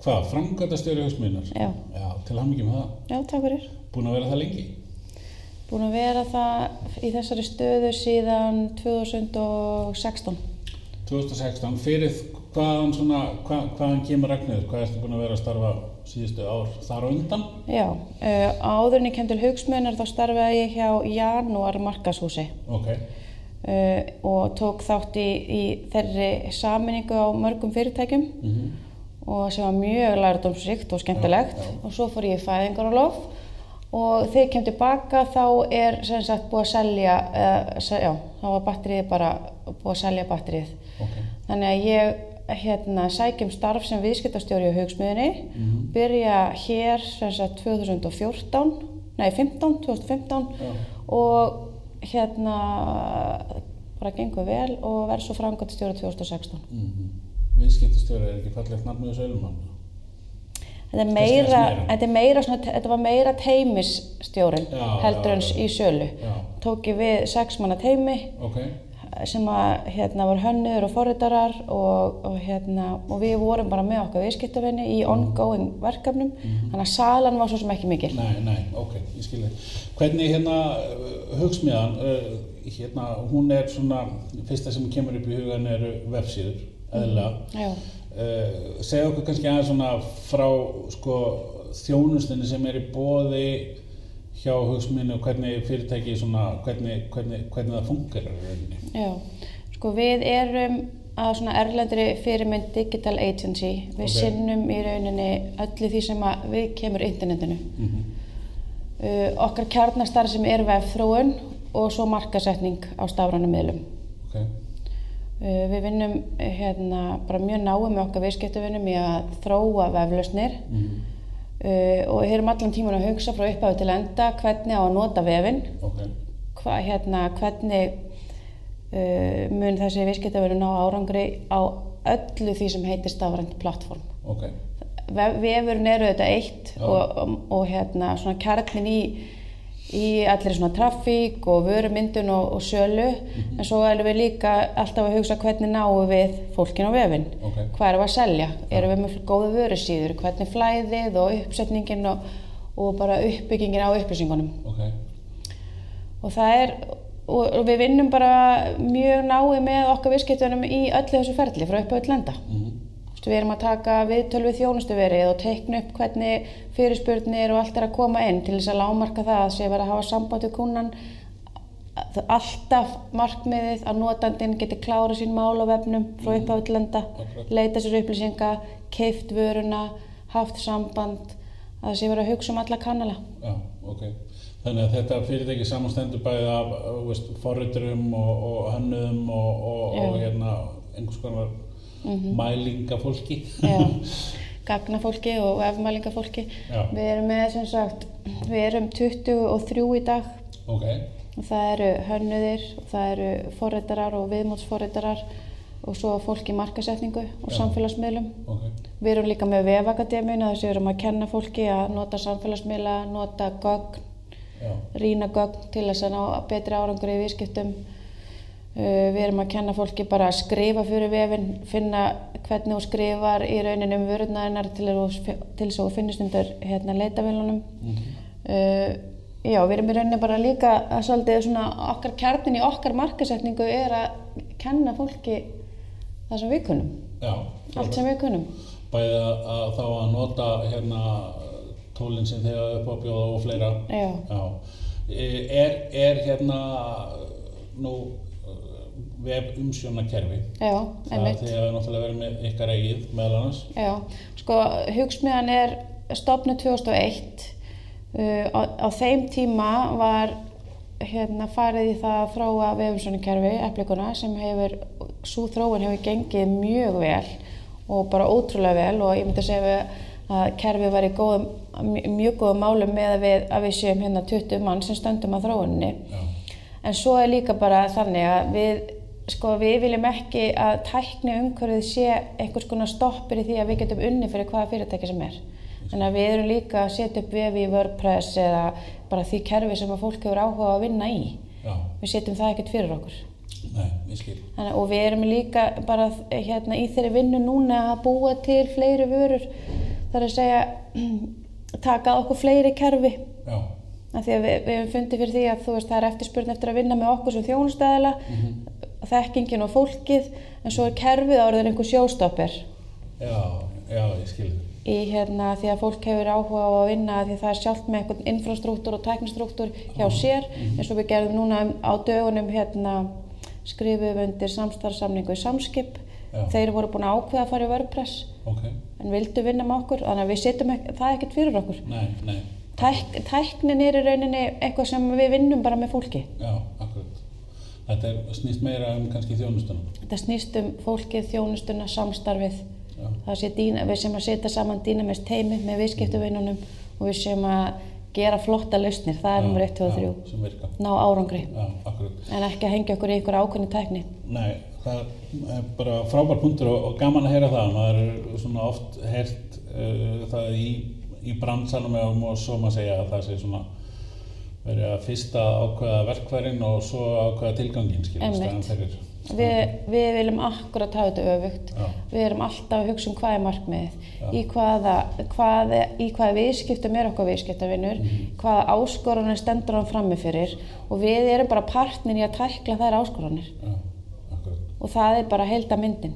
Hvað, framkvæmdastjóri hausmiðnar? Já. Já, til hann ekki með það. Já, takk fyrir. Búin að vera það lengi? Búin að vera það í þessari stöðu síðan 2016. 2016, fyrir hvaðan svona, hvað, hvaðan kemur Ragnhildur? Hvað ertu búin að vera að starfa síðustu ár þar á undan? Já, uh, áðurinn ég kem til hugsmunar þá starfaði ég hjá Janúar markashúsi Ok, uh, og tók þátt í, í þeirri saminningu á mörgum fyrirtækjum mhm, og sem var mjög lærdómsrikt og skemmtilegt Já, já. og svo fór ég í fæðingarálof og þegar ég kem tilbaka þá er sem sagt búið að selja, uh, já, þá var batterið bara búið að selja batterið. ok, Þannig að ég hérna, sækjum starf sem viðskiptastjóri á hugsmiðinni, Mhm. byrja hér sem sagt 2014, nei 15, 2015 Já. og hérna bara gengur vel og verð svo framkvæmstjóri 2016. mhm. Viðskiptastjóri er ekki fallegt nafn með þessu ölumann? Þetta er meira, þetta er meira svona, þetta var meira teimisstjórin heldur já. í sölu. Já. Tók ég við sex manna teimi Ok, sem að hérna var hönnur og forritarar og, og hérna og við vorum bara með okkar viðskiptavinni í ongoing verkefnum þannig að salan var svo sem ekki mikil. nei, nei, ok, ég skil þig. Hvernig hérna hugsmiðan, uh, hérna, hún er svona, fyrsta sem kemur upp í hugan eru vefsíður, eðla. Já. Uh, segja okkur kannski aðeins svona frá sko, þjónustinni sem er í bóði hjá hugsminni og hvernig fyrirtæki svona, hvernig, hvernig, hvernig það funkar. Já, sko við erum að svona erlendri fyrirmynd digital agency. Við Ok. sinnum í rauninni öllu því sem við kemur internetinu. Mm Uh, okkar kjarnastar sem er vefþróun og svo markasetning á stafrænum miðlum. Ok, Uh, við vinnum eh, hérna, bara mjög náið með okkar viðskiptavinnum í að þróa veflausnir. Mm uh, og erum allan tíman að hugsa frá upphafi til enda hvernig á að nota vefinn, ok, hva, hérna, hvernig uh, mun þessi viðskiptavinnum ná árangri á öllu því sem heitir stafrænt plattform. ok, Vef, vefurinn eru þetta eitt Já. og, og, og hérna, svona kjarnin í, í allir svona trafík og vörumyndun og, og sölu. Mhm. en svo erum við líka alltaf að hugsa hvernig náum við fólkin á vefinn? Ok. hvað erum við að selja, erum við með góða vörusíður? Hvernig flæðið og uppsetningin og, og bara uppbyggingin á upplýsingunum? Ok, og það er og, við vinnum bara mjög náið með okkar viðskiptunum í öllu þessu ferli frá upp á öll lenda mm veist, Við erum að taka viðtöl við þjónustuverið og teikna upp hvernig fyrirspurnir og allt er að koma inn til þess að lámarka það að sé verið að hafa samband við kunnan alltaf markmiðið að notandinn geti klára sín mál á vefnum frá upp á öllenda, Akkurat. leita sér upplýsinga, keift vöruna, haft samband, að það sé verið að hugsa um alla kannala. já, ok. Þannig að þetta fyrirtæki samanstendur bæði af uh, forriturum og, og hönnuðum og, og, og hérna einhvers konar mælingafólki. Já, gagnafólki og vefmælingafólki. Já. Við erum með, sem sagt, við erum 23 í dag ok, og það eru hönnuðir, og það eru forritarar og viðmótsforritarar og svo fólk í markasetningu og Já. samfélagsmiðlum. ok, Við erum líka með vefakademíuna þess að við erum að kenna fólki að nota samfélagsmiðla, nota gögn, já, rýna gögn til þess að ná betri árangur í viðskiptum. Uh, við erum að kenna fólki bara að skrifa fyrir vefinn, finna hvernig þú skrifar í rauninni um vörurnaðinnar til, þess að þú finnist undir hérna, leitavélunum. mhm, Uh, já, við erum í rauninni bara líka að svolítið svona okkar kjarnin í okkar markasetningu er að kenna fólki það sem við kunnum, já. allt sem við kunnum. Bæði að, að þá að nota hérna tólinn sem hafa upp á bjóða og fleira. Já. Já. E- Er, er hérna nú vef umsjónakerfi? Það einmitt. þið hafa náttúrulega verið með ykkar eigið meðal annars. Já, sko, hugsmiðan er stopnu 2001. Uh, á, á þeim tíma var hérna farið í það að þróa vefumsjónukerfi, eplikuna, sem hefur, svo þróun hefur gengið mjög vel og bara ótrúlega vel og ég myndi að segja við að kerfið var í góðum, mj- mjög góðum málum með að við, að við séum hérna 20 mann sem stöndum að þróuninni. Já. En svo er líka bara þannig að við, sko, við viljum ekki að tækni umhverfið sé einhvers konar stoppir í því að við getum unni fyrir hvaða fyrirtæki sem er. Þannig að við erum líka að setja upp vefi í WordPress eða bara því kerfi sem að fólk hefur áhuga að vinna í. Já. Við setjum það ekkert fyrir okkur. Nei, ég skil. Þannig, og við erum líka bara hérna, í þeirri vinnu núna að búa til fleiri vörur þar að segja taka okkur fleiri kerfi Já, af því að við, við hefum fundið fyrir því að þú veist það er eftirspurn eftir að vinna með okkur sem þjónustæðila þekkingin og fólkið en svo er kerfið áriður einhver sjóstoppir já, já, ég skil. í hérna því að fólk hefur áhuga á að vinna því það er sjálft með einhvern infrastruktúr og tæknistruktúr hjá sér eins og við gerðum núna um- á dögunum hérna skrifum undir samstarfsamningu í samskip. Já. þeir voru búin að ákveða að fara í WordPress. Ok, en vildu vinna með okkur þannig að við setjum það er ekkert fyrir okkur. Nei, nei, Tæk, tæknin er í rauninni eitthvað sem við vinnum bara með fólki já, akkurat. Þetta er, snýst meira um kannski þjónustunum. þetta snýst um fólkið, þjónustuna, samstarfið Já, það sé dýna, við sem að setja saman dýnamist teimi með viðskiptuvinnunum og við sem að gera flotta lausnir, það er nummer 1, 2 og 3 Já, sem virka. ná árangri Já, en ekki að hengja okkur í einhver ákveðni tækni Nei, það er bara frábær punktur og, og gaman að heyra það. Maður er svona oft heyrt uh, það í, í bransanum eða og svo maður segja að það sé svona verið að fyrsta ákveða verkværin og svo ákveða tilgangin, fyrir. við, við viljum akkurat hafa þetta öfugt Já. við erum alltaf að hugsa um hvað er markmiðið í hvaða, hvað, í hvaða viðskiptum er okkar viðskiptavinnur Mhm. hvaða áskorunir stendur hann frammi fyrir og við erum bara partnir í að tækla þær áskorunir Já, og það er bara heilda myndin.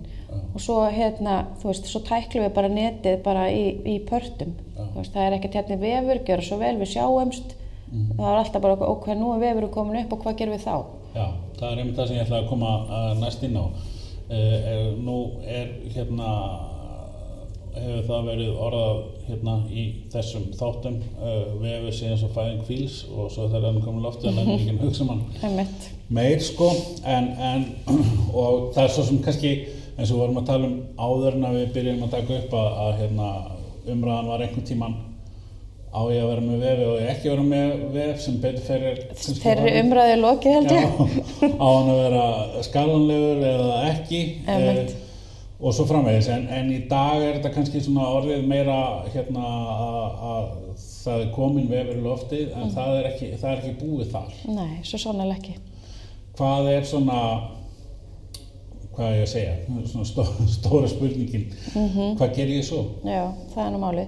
Og svo hérna, þú veist, svo tæklum við bara netið bara í, í pörtum veist, það er ekkert hérna vefur, gjör svo vel, við sjáumst Mhm. það er alltaf bara, ok, nú er vefurinn komin upp og hvað gerum við þá? Já, það er einmitt það sem ég ætla að koma uh, næst inn á. Uh, er, nú er hérna, hefur það verið orðað hérna í þessum þáttum, uh, vefur síðan svo fæðing fíls og svo þegar hann komið loftið að nefnir ekki hugsa mann meir sko, en, en og það er svo sem kannski eins og við vorum að tala um áður en við byrjum að taka upp að, að hérna, umræðan var einhvern tíman á ég að vera með vefi og ég ekki vera með vef sem betur kannski Þeirri umræði lokið held ég. Á hann að vera skalanlegur eða ekki eh, og svo framvegis en, en í dag er þetta kannski svona orðið meira hérna að- að það er komin vefur í loftið Mm. en það, er ekki, það er ekki búið þar Nei, svo sannlega ekki. hvað er svona hvað er ég að segja svona stó, stóra spurningin Mhm. hvað ger ég svo Já, það er nú málið.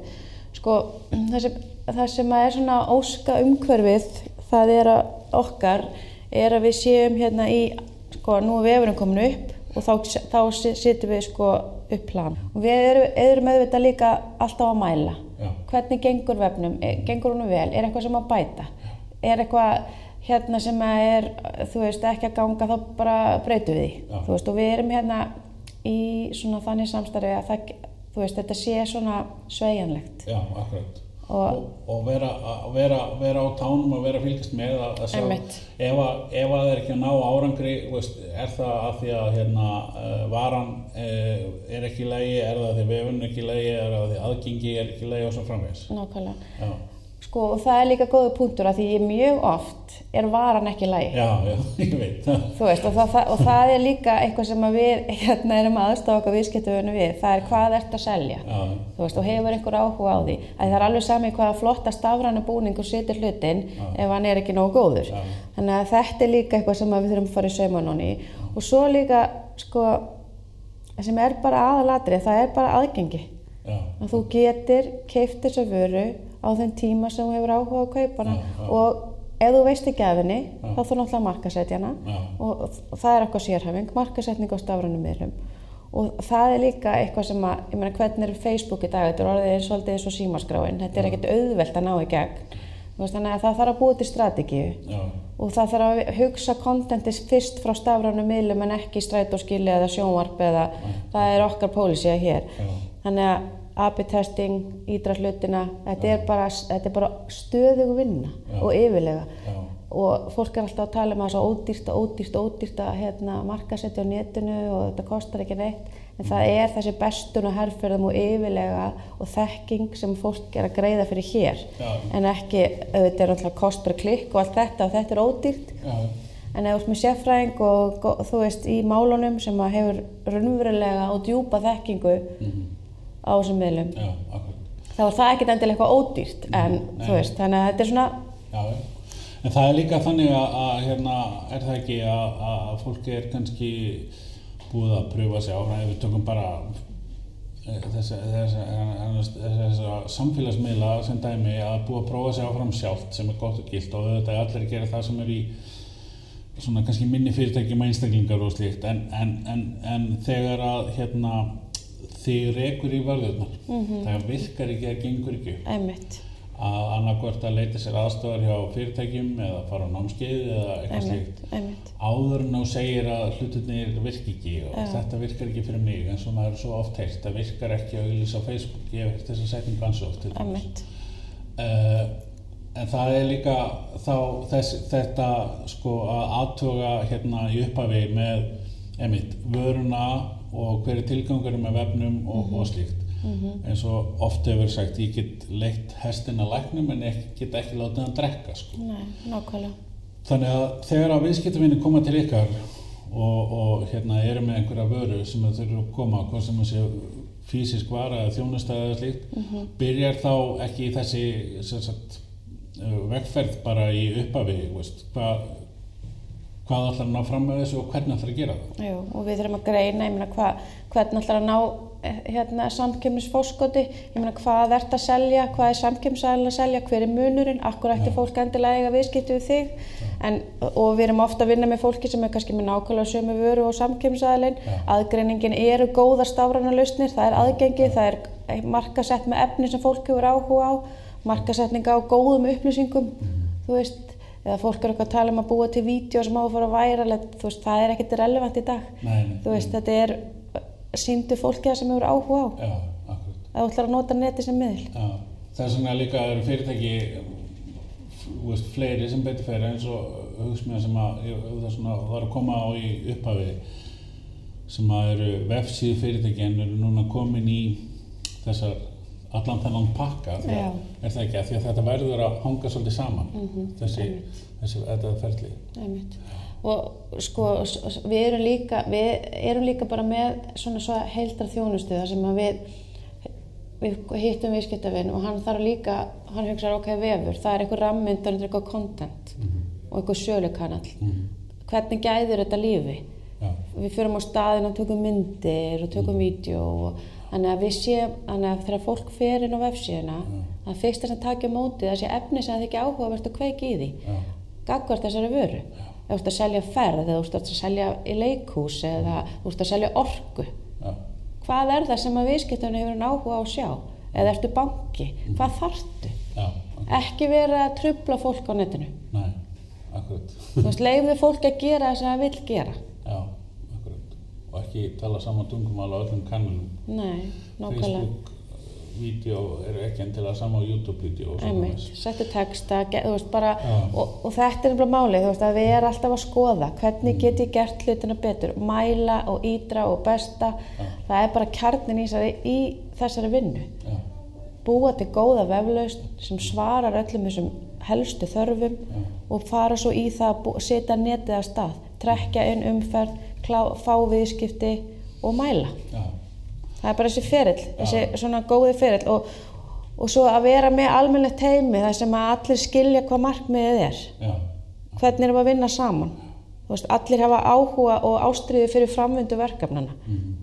Sko, það sem, það sem er svona óska umhverfið, það er að okkar, er að við séum hérna í, sko, nú er vefurinn komin upp og þá, þá setjum við sko upp plan. Og við erum, erum auðvitað líka alltaf að mæla. Já. Hvernig gengur vefnum? E- Gengur hún vel? Er eitthvað sem að bæta? Er eitthvað hérna sem að er, þú veist, ekki að ganga, þá bara breytum við því. Þú veist, og við erum hérna í svona þannig samstarfi að það, þú veist, þetta sé svona sveigjanlegt. já, akkurat Og- og, og vera, vera, vera á tánum og vera að fylgjast með að, að sjá ef að, ef að það er ekki að ná árangri veist, er það að því að hérna, uh, varan uh, er ekki í lagi er það að því vefun er ekki í lagi er það að því aðgengi er ekki í lagi og svo framvegis Nákvæmlega. já, Sko, og það er líka góðu punktur að því ég mjög oft er varan ekki lægi. já, já, ég veit það Þú veist, og það, og það er líka eitthvað sem við hérna erum aðstofa okkar viðskiptuðunum við. Það er hvað ert að selja. já, Þú veist, og hefur einhver áhuga á því. Að það er alveg sami hvaða flotta stafræna búning og situr hlutin ef hann er ekki nógu góður. Já. Þannig að þetta er líka eitthvað sem við þurfum að fara í sauman í. Og svo líka, sko, sem er bara aðalatri, það er bara aðgengi. já, að þú getur keift þessa vöru á þeim tíma sem þú hefur áhuga á að kaupa hana. Já, já. og ef þú veist ekki af henni Já. þá þú náttúrulega markasetja hana. Já. og, það er eitthvað sérhæfing, markasetning á stafrænum miðlum. Og það er líka eitthvað sem að, ég meina hvernig er Facebook í dag, þetta er orðið og eins og símaskráin, þetta er ekkert auðvelt að ná í gegn. Þannig að það þarf að búa til strategíu. Já, og það þarf að hugsa kontentis fyrst frá stafrænum miðlum en ekki strætóskili eða sjónvarp eða það er okkar pólisía hér. Já, Þannig að AB-testing, ídra hlutina, þetta er bara, þetta er bara stöðug vinna Já. og yfirlega. já, Og fólk er alltaf að tala um að það er svo ódýrt, ódýrt, ódýrt að hérna, markasetja á netinu og þetta kostar ekki neitt. En það er þessi bestun og herrferðum og yfirlega og þekking sem fólk er að greiða fyrir hér. Já. En ekki, auðvitað er alltaf kost per klikk og allt þetta og þetta er ódýrt. En ef þú ert með sérfræðing og gó- þú veist í málunum sem hefur raunverulega og djúpa þekkingu á þessum miðlum, já, þá er það ekkert endilega eitthvað ódýrt en Nei. þú veist, þannig að þetta er svona, Já. En það er líka þannig að, að hérna, er það ekki að, að fólk er kannski búið að pröfa sig ára ef við tökum bara þess að samfélagsmiðla sem dæmi að búið að prófa sig áfram sjálft sem er gott og gilt og auðvitað allir að gera það sem er í svona kannski minni fyrirtækjum einstaklingar og slíkt en, en, en, en þegar að hérna þig rekur í varðurnar mm -hmm. það virkar ekki að gengur ekki einmitt, að annarkvort að leita sér aðstofar hjá fyrirtækjum eða fara á námskeið eða eitthvað einmitt, slíkt einmitt. áður en þú segir að hlutunir virk ekki og Já. þetta virkar ekki fyrir mig eins og maður er svo oft heilt það virkar ekki að auðlýsa á Facebook ég hef þess að setja gansu oft uh, en það er líka þá þess, þetta sko að aðtuga hérna í upphafi með emitt, vöruna og hver er tilgangur með vefnum og, og slíkt. Eins og oft hefur sagt ég get leitt hestin að læknum en ég get ekki látið hann drekka sko. Nei, þannig að þegar að viðskiptavinni koma til ykkar og, og hérna eru með einhverja vöru sem þau þurfum að koma hvort sem sé fysisk vara eða þjónustæði eða slíkt byrjar þá ekki þessi sem sagt, vegferð bara í upphafi veist, hvað hvað ætlar að ná fram með þessu og hvernig ætlar að gera það? Jú, og við þurfum að greina, ég meina, hva, hvernig ætlar að ná eh, hérna, samkjöfnisfórskoti, ég meina, hvað ert að selja, hvað er samkjöfnisæðin að selja, hver er munurinn, akkur ætti Já. fólk endilega eiga viðskipti við þig, en, og við erum ofta að vinna með fólki sem er kannski með nákvæmlega sömu vöru og samkjöfnisæðin, Já. aðgreiningin eru góðar stafræna lausnir, það er aðgengi, það er markasett með efni sem fólk hefur áhuga á, markasetninga á góðum upplýsingum, þú veist, eða fólk er eitthvað að tala um að búa til vídeo sem á að fara væral, þú veist, það er ekkert relevant í dag. Nei, nei, Þú veist, þetta er síndu fólki það sem hefur áhuga á. Já, akkurat Það ætlar að nota neti sem miðl. Já, þess vegna líka eru fyrirtæki þú veist, fleiri sem betur fyrir eins og hugsmíða sem að það er svona, var að koma á í upphafi sem að eru vefsíðu fyrirtæki en eru núna komin í þessar allan þennan pakka því Já. að, er það ekki að því að þetta verður að hanga svolítið saman þessi, þessi, þetta ferli Einmitt. Og sko, við erum líka, við erum líka bara með svona svo heildar þjónustu þar sem að við, við hittum viðskiptavinn og hann þarf líka, hann hugsaður ok, vefur, það er eitthvað rammynd og eitthvað content og eitthvað sölukanall. Mhm. Hvernig gæður þetta lífi? Já, við förum á staðin og tökum myndir og tökum vídeo og þannig að við séum, þannig að þegar fólk fer inn á vefsíðuna, að þess að taka á móti það sé efni sem það þykja áhugavert að kveiki í því, já, gagvart þessari vöru. Ef þú ert að selja ferð, eða þú ert að selja í leikhús eða þú ert að selja orku já, hvað er það sem að viðskiptunni hefur hann áhuga á að sjá? Eða ertu banki, hvað þarftu? Já, ekki vera að trubla fólk á netinu. Næ, akkurat. Þú veist, leiðum fólk að gera það sem það vil gera og ekki tala saman tungumál á öllum kannunum nei, nákvæmlega Facebook vídeo eru ekki endilega sama á YouTube-vídeó og svona þess. settu texta, þú veist bara, og, og þetta er nefnilega málið, þú veist að við erum alltaf að skoða hvernig get ég gert hlutina betur, mæla og ídra og besta, Já. það er bara kjarnin í þessari, í þessari vinnu. Já, Búa til góða veflaust sem svarar öllum þessum helstu þörfum Já. og fara svo í það að setja netið að stað, trekja inn umferð, klá, fá viðskipti og mæla. já, Það er bara þessi ferill, þessi svona góði ferill og, og svo að vera með almennilegt teimi þar sem að allir skilja hvað markmiðið er. já, Hvernig erum að vinna saman? Veist, allir hafa áhuga og ástriði fyrir framvindu verkefnana. mm.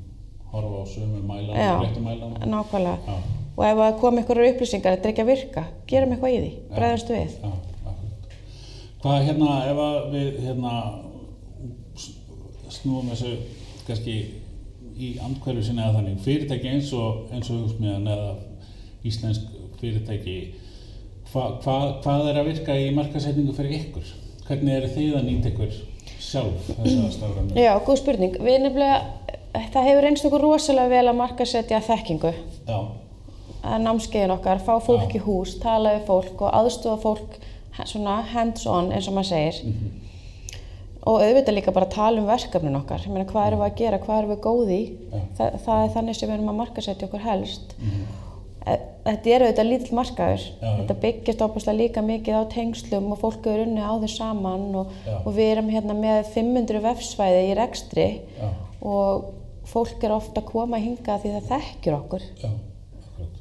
horfa á sömu mælan Já. réttu mælan Nákvæmlega. Já, Og ef það kom einhverjar upplýsingar, þetta er ekki að virka, gerum eitthvað í því, bregðast við. Hvað hérna, ef við hérna snúum þessu kannski í andkvælu sinni eða þannig fyrirtæki eins og, eins og hugsmíðan eða íslensk fyrirtæki hva, hva, hvað er að virka í markasetningu fyrir ykkur? Hvernig eru þið að nýta ykkur sjálf þessa stafrænu? Já, góð spurning. Við nefnilega, það hefur einst okkur rosalega vel að markasetja þekkingu. Já, að námskeiðin okkar, fá fólk Já. í hús, tala við fólk og aðstofa fólk svona hands-on eins og maður segir Mhm. Og auðvitað líka bara tala um verkefnin okkar meina hvað erum við að gera, hvað erum við góð í Já. Þa, það er þannig sem við erum að markasetja okkur helst Mhm. E- þetta er auðvitað lítill markaður Já. þetta byggjast opaslega líka mikið á tengslum og fólk eru unni á þau saman og, Já. og við erum hérna með 500 vefsvæði í rekstri og fólk er ofta að koma hinga því það þekkjur okkur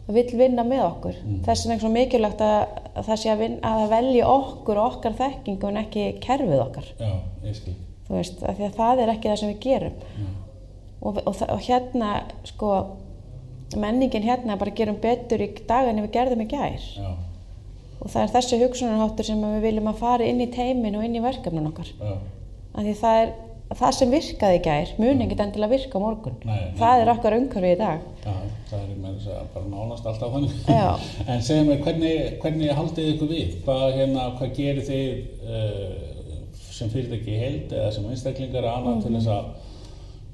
það vill vinna með okkur. Þess vegna er svo mikilvægt að, að það sé að, vinna, að það velji okkur og okkar þekkingu en ekki kerfið okkar. Já, ég skil. Þú veist, af því að það er ekki það sem við gerum. Og, og, þa- og hérna sko menningin hérna bara gerum betur í dag en við gerðum í gær. Já, og það er þessi hugsunarháttur sem við viljum að fara inn í teimin og inn í verkefnun okkar. Af því það er það sem virkaði í gær mun ekkert endilega virka á morgun. Nei, það er okkar umhverfi í dag. Já, það er með þess að bara nánast alltaf Já. en segja mér, hvernig, hvernig haldið ykkur við? Hvað, hérna, hvað gerir þið uh, sem fyrirtæki í heild eða sem einstaklingar eða annað til þess að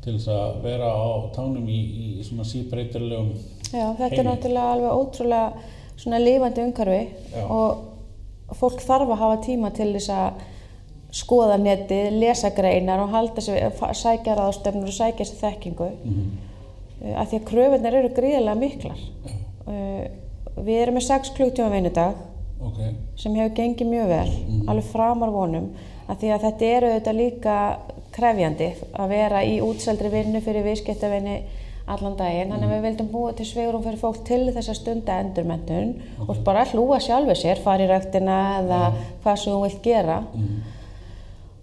til þess að vera á tánum í, í svona síbreytilegum Já, þetta Heimi. er náttúrulega alveg ótrúlega svona lifandi umhverfi Já. og fólk þarf að hafa tíma til þess að skoða netið, lesa greinar og halda fa- sækja ráðstöfnur og sækja sér þekkingu. Mm uh, af því að kröfunar eru gríðarlega miklar. Uh, við erum með 6 klukktíma vinnudag ok, sem hefur gengið mjög vel, alveg framar vonum af því að þetta eru auðvitað líka krefjandi að vera í útseldri vinnu fyrir viðskiptavinni allan daginn, þannig að við vildum búa til sveigurum fyrir fólk til þess að stunda endurmentun og bara hlúa sjálfu sér, fara í ræktina eða hvað sem þú vilt gera.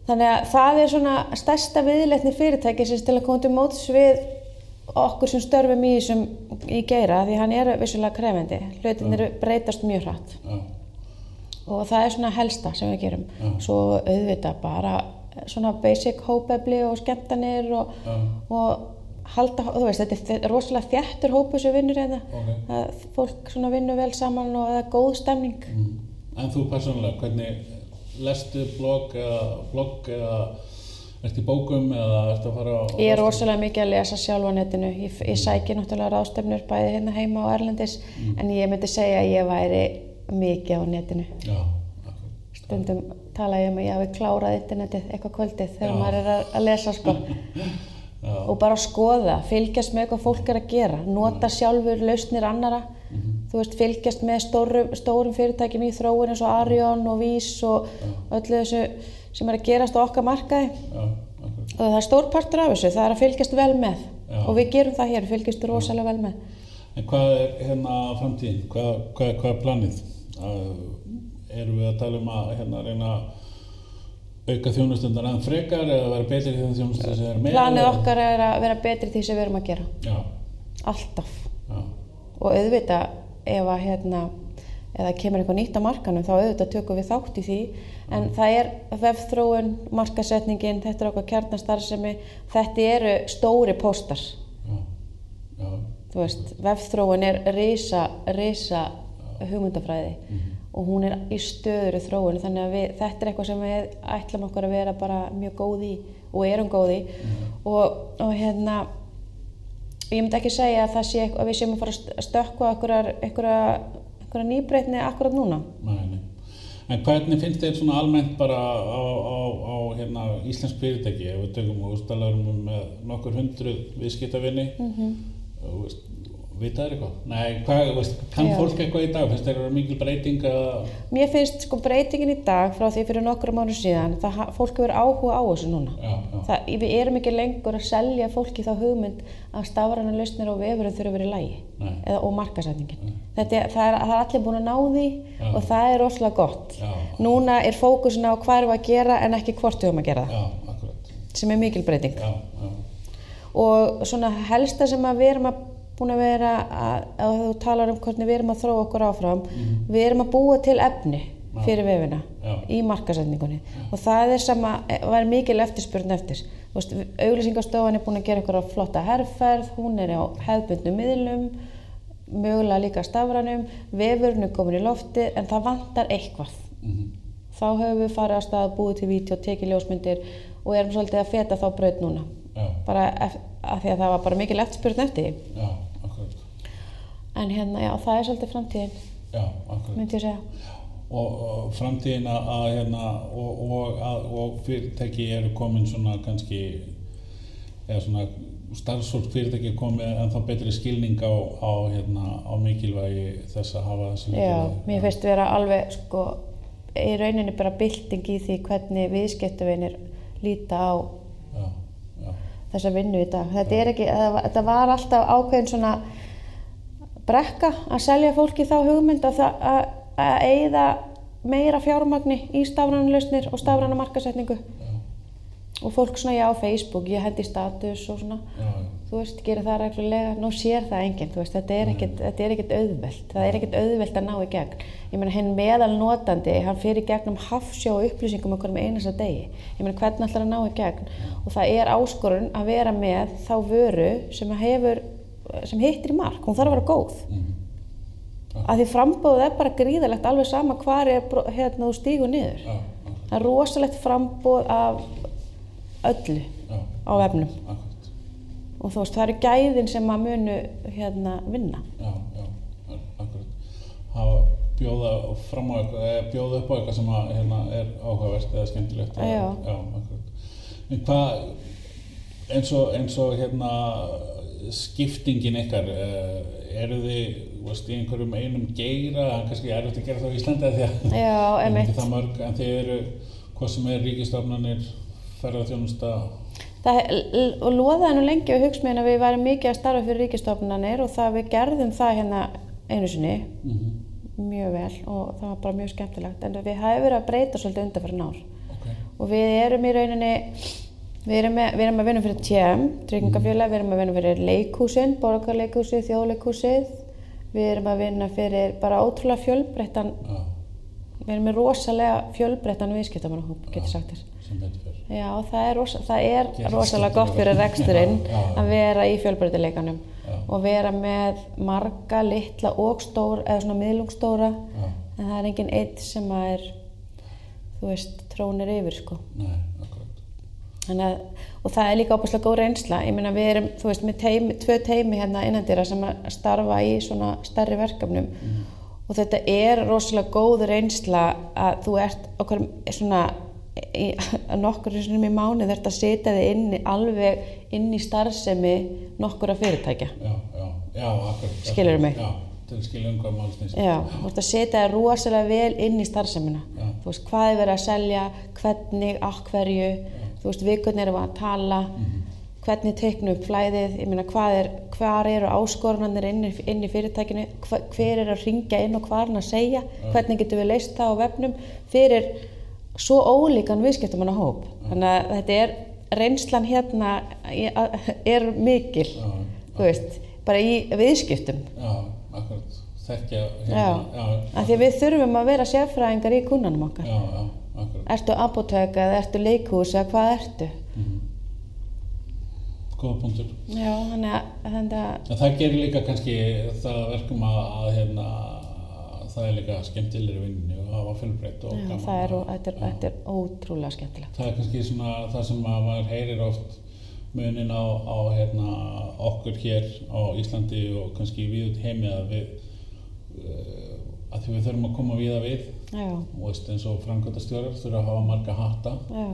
Þannig að það er svona stærsta viðleitni fyrirtækisins til að koma til móts við okkur sem störfum í þessum í geira því hann er vissulega krefendi. Hlutinir breytast mjög hratt. Já, og það er svona helsta sem við gerum. Já. svo auðvitað bara svona basic hópefli og skemmtanir og, og halda, þú veist, þetta er rosalega þjættur hópu sem vinnur hérna. Ok. Að fólk svona vinnur vel saman og það er góð stemning. Mm. en þú persónulega, hvernig lestu blogg eða blogg eða ertu í bókum eða ertu að fara á ég er rosalega mikið að lesa sjálf á netinu. Ég, ég sæki náttúrulega ráðstefnur bæði hérna heima og erlendis en ég myndi segja að ég væri mikið á netinu. Já, stundum tala ég um að ég hafi klárað internetið eitthvað kvöldið þegar Já. maður er að, að lesa sko. Og bara skoða, fylgjast með hvað fólk er að gera, nota sjálfur lausnir annara, þú veist, fylgjast með stórum, stórum fyrirtækjum í þróun eins og Arjón og Vís og öllu þessu sem er að gerast á okkar markaði já, akkurat og það er stór partur af þessu, það er að fylgjast vel með Já. og við gerum það hér, fylgjast rosalega vel með. En hvað er hérna framtíðin? Hvað, hvað, hvað er planið? Erum við að tala um að hérna reyna auka þjónustundar aðeins frekar eða vera betri í þjónustundar sem er með? Planið okkar er að vera betri því sem við erum að gera, Já, alltaf já, og auðvitað ef að hérna eða kemur eitthvað nýtt á markanum þá auðvitað tökum við þátt í því. En það er vefþróun, markasetningin þetta er okkar kjarnastarfsemi þetta eru stóri póstar. Já, já, þú veist, vefþróun er risa, risa hugmyndafræði og hún er í stöðuru þróun þannig að við, þetta er eitthvað sem við ætlum okkur að vera bara mjög góð í og erum góð í. Og, og hérna ég myndi ekki segja að það sé eitthvað, að við séum að fara að st- stökkva einhverjar, einhverja, einhverja nýbreytni akkurat núna nei, nei. En hvernig finnst þér svona almennt bara á, á, á hérna, íslensk fyrirtæki ef við tökum og stalarum um með nokkur hundruð viðskiptavinni mm. -hmm. Veist, vita þér eitthvað? Nei, hvað, veist, kann Já. fólk eitthvað í dag? Finnst þér að mikil breyting að Mér finnst sko breytingin í dag frá því fyrir nokkrum árum síðan það, fólk hefur áhuga á þessu núna. Já, já, það, við erum ekki lengur að selja fólki þá hugmynd að stafræna lausnir og vefurum þurfa að vera í lægi eða, og markasetningin Þetta það, er, það er allir búin að ná því og það er rosalega gott. Núna er fókusin á hvað erum við að gera en ekki hvort við höfum að gera það. Sem er mikil breyting. Já, já, og svona helsta sem að við erum að búin að vera að, að þú talar um hvernig við erum að þróa okkur áfram. Við erum að búa til efni fyrir vefina Já. í markasetningunni og það er sama, var mikil eftirspurn eftir. Auglýsingastofan er búin að gera eitthvað flotta herrferð hún er á hefðbundnum miðlum mögulega líka stafranum vefurinn er komin í lofti en það vantar eitthvað. Mhm, þá höfum við farið að stað búið til vídeo, tekið ljósmyndir og erum svolítið að feta þá braut núna. Já, bara af því að það var bara mikil eftirspurn eftir já, en hérna, já, það er svolítið framtíðin Já, akkurat. myndi ég segja. Og, og framtíðin að að, hérna og, og, að, og fyrirtæki eru komin svona kannski eða svona starfsfólk fyrirtæki er komið en þá betri skilning á, á, hérna, á mikilvægi þess að hafa þessi já, mér finnst vera alveg sko, í rauninni bara bylting í því hvernig viðskiptavinir líta á já, já, þessa vinnu í dag. Þetta er ekki, það var alltaf ákveðin svona brekka að selja fólki þá hugmynd að, að, að eigða meira fjármagni í stafræna lausnir og stafræna markasetningu já, og fólk svona já á Facebook, ég hendi status og svona já, já, þú veist, gerir það reglulega, nú sér það enginn, þú veist, þetta er ekkert, er auðvelt, það er ekkert auðvelt að ná í gegn. Ég meina, hinn meðal notandi, hann fyrir gegnum hafsjá og upplýsingum okkur með einasta degi. Ég meina, hvernig ætlar að ná í gegn? Og það er áskorun að vera með þá vöru sem hefur, sem hittir í mark, hún þarf að vera góð. mhm, Að því frambóðið er bara gríðalegt alveg sama hvar er hérna þú stígur niður. Það er rosalegt frambóð af öllu já, á vefnum. akkurat, og þú veist, það eru gæðin sem að munu hérna vinna. já, já, akkurat. Hafa bjóða fram á eitthvað, eða bjóða upp á eitthvað sem að, hérna, er áhugavert eða skemmtilegt. Já. Já, akkurat. En hvað, eins og, eins og hérna, skiptingin ykkar, eh, eru þið, veist, í einhverjum einum geira, það er kannski erfitt að gera það á að Já, mörg, en þið eru, hvað sem er ríkistofnanir, ferðarþjónusta, og loðaði nú lengi á hugsmiðin að við væri mikið að starfa fyrir ríkistofnanir og það við gerðum það hérna einu sinni. Mm mjög vel og það var bara mjög skemmtilegt en við hafum verið að breyta svolítið undanfæri nár ok, og við erum í rauninni við erum, með, við erum að vinna fyrir TM, tryggingafélag, við erum að vinna fyrir leikhúsin, borgarleikhúsið, þjóðleikhúsið. Við erum að vinna fyrir bara ótrúlega fjölbreyttan já, við erum með rosalega fjölbreyttan viðskiptamannahóp, getur sagt þér. sem betur fyrir. Já, það er, rosa, það er rosalega gott fyrir reksturinn já, já. að vera í fjölbreytileikanum og vera með marga, litla og stór, eða svona miðlungstóra en það er engin eitt sem að er þú veist, trónir yfir sko. Nei, að, og það er líka óbúslega góð reynsla ég meina við erum, þú veist, með teimi, tvö teimi hérna innandýra sem að starfa í svona stærri verkefnum og þetta er rosalega góð reynsla að þú ert okkur svona í, að nokkur í mánuð ert að setja þig inn alveg inn í starfsemi nokkura fyrirtækja Já, já, já, akkurat. Skilurðu mig? Já, til að skilja um hvað mál snýst. Já, þú ert að setja þig rosalega vel inn í starfsemina Já. þú veist, hvað er verið að selja hvernig, á hverju þú veist, hvernig erum að tala. Hvernig teiknum upp flæðið? Ég meina, hvað er, hvar eru áskorunarnir inn, inn í fyrirtækinu? Hva, hver er að ringja inn og hvað er hann að segja? Hvernig getum við leist það á vefnum? Fyrir svo ólíkan viðskiptumanna hóp þannig að þetta er reynslan hérna að- er mikil Já, þú veist, bara í viðskiptum. já, akkurat. Þekkja Já, hérna, já, af því að við þurfum að vera sérfræðingar í kunnanum okkar. já, já, akkurat. Ertu apotek eða ertu leikhús eða hvað ertu? Mhm. Góða punktur. Já, þannig að, að, En það gerir líka kannski það að verkum að, að hérna, það er líka skemmtilegri vinninni og hafa fjölbreytt og já, gaman. það er, þetta, er, þetta er ótrúlega skemmtilegt. Það er kannski svona það sem að maður heyrir oft munin á, á hérna, okkur hér á Íslandi og kannski við út heimi að við uh, að því við þurfum að koma við að við og veist eins og framkvæmdastjórar þurfa að hafa marga hatta. Já,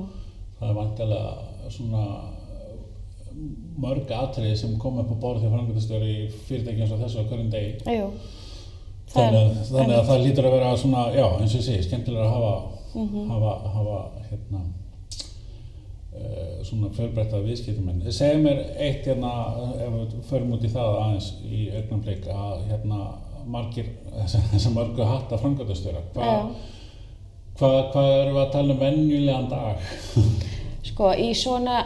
það er vantilega svona mörg atriði sem koma upp á borð þegar framkvæmdastjóri í fyrirtæki eins og þessu á hverjum degi. Þannig, þannig að það lítur að vera svona, já, eins og segi, skemmtilega að hafa, Mhm. hafa, hafa hérna, uh, svona fjölbreytta viðskiptumenn. Segðu mér eitt hérna, ef við förum út í það aðeins í augnablik að hérna margir, þessar mörgu hatta framkvæmdastjóra, Já. hvað hva, hva erum við að tala um venjulegan dag? Sko, í svona,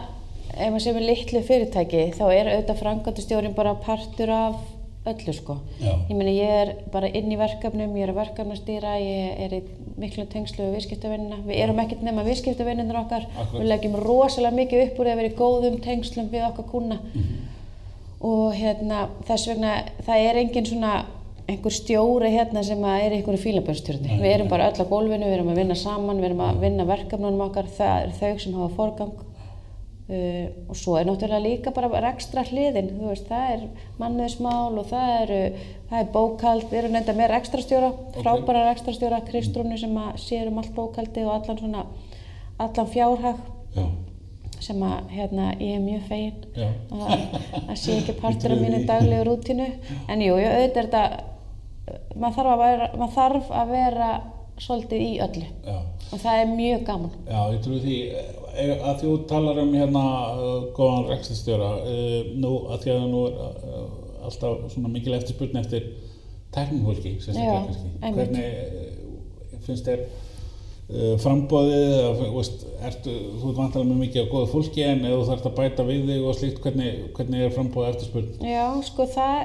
ef maður sem er litlu fyrirtæki, þá er auðvitað framkvæmdastjórin bara partur af öllu, sko. Já. Ég meina, ég er bara inn í verkefnum, ég er að verkefnastýra, ég er í miklu tengslu við viðskiptavinnina. Við erum ekkert nema viðskiptavinninir okkar. Akkurat. Við leggjum rosalega mikið upp úr að vera í góðum tengslum við okkar kuna. Og hérna, þess vegna, það er engin svona einhver stjóri hérna sem er einhverju fílabjörnstjórni. Við erum bara öll á gólfinu, við erum að vinna saman, við erum að vinna verkefnunum okkar, það er þau sem hafa forgang. Uh, og svo er náttúrulega líka bara rekstra hliðin, þú veist, það er manniðsmál og það, eru, það er bókald, við erum nefnda með rekstrastjóra, frábæra rekstrastjóra, Kristrúnu sem að sér um allt bókaldi og allan svona, allan fjárhag Já, sem að hérna, ég er mjög fegin að sé ekki partur af mínu daglegu rútínu. En jú, jú, auðvitað er þetta maður þarf að vera, þarf að vera svolítið í öllu já. og það er mjög gaman Já, ég trúi því eh, að þú talar um hérna uh, góðan rekstastjóra uh, nú að því að nú er alltaf svona mikil eftirspurn eftir teknifólki, sérstaklega. Hvernig eh, finnst þér frambóðið, eða, þú veist, ertu, þú ert vantilega með mikið á góðu fólki en ef þú þarft að bæta við þig og slíkt, hvernig, hvernig er frambóðið eftirspurn? Já, sko það,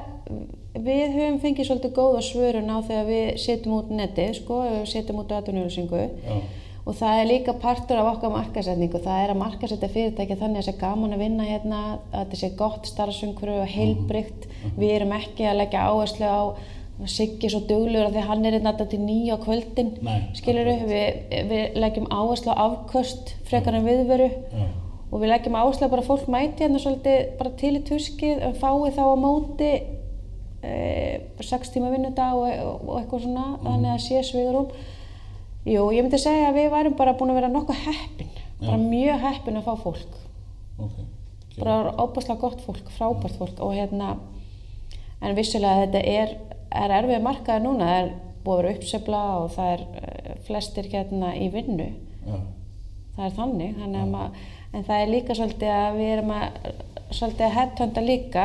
við höfum fengið svolítið góða svörun á þegar við setjum út netið, sko, við setjum út atvinnulýsingu Já, og það er líka partur af okkar markasetningu, það er að markasetja fyrirtæki þannig að það sé gaman að vinna hérna, að þetta sé gott starfsumhverfi og heilbrygt, við erum ekki að leggja áherslu á Siggi er svo duglegur að því hann er hérna til nýja kvöldin, Nei, skilur við, við leggjum áherslu á afköst frekar en viðveru. Já, og við leggjum áherslu á bara að fólk mæti hérna svolítið bara til í tuskið og fái þá á móti e, sex tíma vinnudag og, og, og eitthvað svona þannig að sé svigurum Jú, ég myndi segja að við værum bara búin að vera nokkuð heppin bara mjög heppin að fá fólk. Ok. bara óbærslega gott fólk, frábært fólk og hérna en vissulega þetta er, er erfið markaði núna það er búið að vera uppsefla og það er eh, flestir hérna í vinnu. Já, það er þannig, þannig að maður, en það er líka svolítið að við erum að svolítið að headhunta líka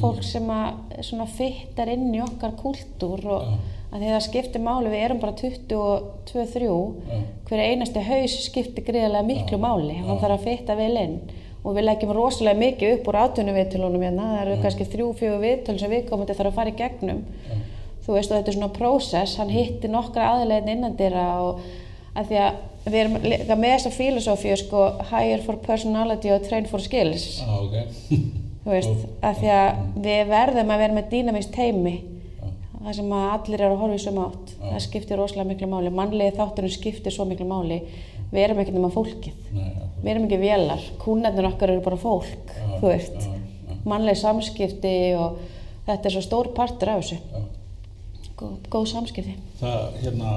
fólk sem að svona fittar inn í okkar kúltúr og Já. að því það skiptir máli, við erum bara 22-3 Já. hver einasti haus skiptir greiðlega miklu máli hann þarf að fitta vel inn. Og við leggjum rosalega mikið upp úr áttunum hérna, það eru kannski þrjú-fjögur viðtöl sem við komum þarf að fara í gegnum. Já, þú veist og þetta er svona prósess, hann hittir nokkra aðlegin innandira og að því að við erum líka með þessa filosófíu sko hire for personality og train for skills. Já, ok. þú veist, að því að við verðum að vera með dýnamist teimi Já, það sem að allir eru að horfa í sömu átt. Já. það skiptir rosalega miklu máli, mannlegi þátturinn skiptir svo miklu máli, við erum ekki nema fólkið. Nei, já, við erum ekki vélar, kúnarnir okkar eru bara fólk Já, þú veist, mannlegi samskipti og þetta er svo stór partur af þessu. Góð, góð samskipti. Það hérna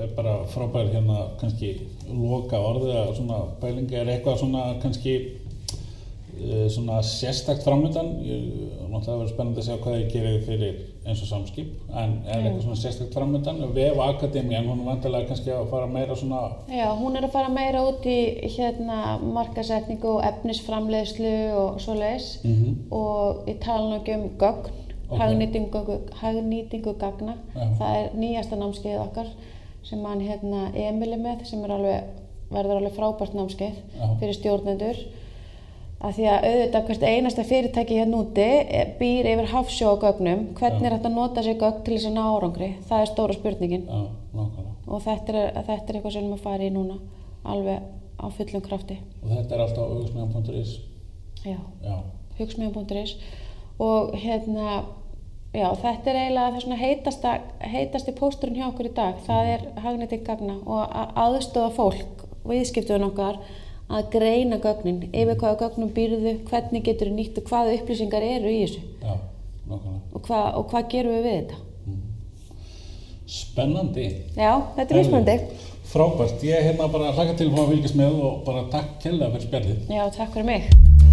er bara frábær hérna kannski loka orðið að svona bælingi er eitthvað svona kannski uh, svona sérstakt framöndan náttúrulega verður spennandi að sjá hvað þið gerir fyrir eins og samskip en er eitthvað svona sérstakt framöndan vef akademi en hún er vantilega kannski að fara meira svona Já, hún er að fara meira út í hérna markasetningu og efnisframleiðslu og svoleiðis. Mhm. og ég tala nú ekki um gögn, Ok. hagnýtingu, hagnýtingu gagna. Já. Það er nýjasta námskeið okkar sem hann hérna Emil er með sem er alveg, verður alveg frábært námskeið Já. fyrir stjórnendur. Af því að auðvitað hvert einasta fyrirtæki hérna úti eh, býr yfir hafsjó á gögnum. Hvernig er þetta að nota sér gögn til þess að ná árangri? Það er stóra spurningin og þetta er, þetta er eitthvað sem við erum að fara í núna alveg á fullum krafti og þetta er alltaf auðvitsmegan.is já, já, hugsmíðan.is og hérna já, þetta er eiginlega það svona heitasta heitasti pósturinn hjá okkur í dag. Það er hagnætting gagna og að aðstofa fólk, viðskiptuðun okkar að greina gögnin yfir hvaða gögnum býrðu, hvernig getur þú nýtt og hvaða upplýsingar eru í þessu? Já, nákvæmlega. Og, hva, og hvað gerum við við þetta? Spennandi. Já, þetta er mismöndi Frábært, ég er hérna bara hlaka til að fá að fylgjast með og bara takk kella fyrir spjallið. Já, takk fyrir mig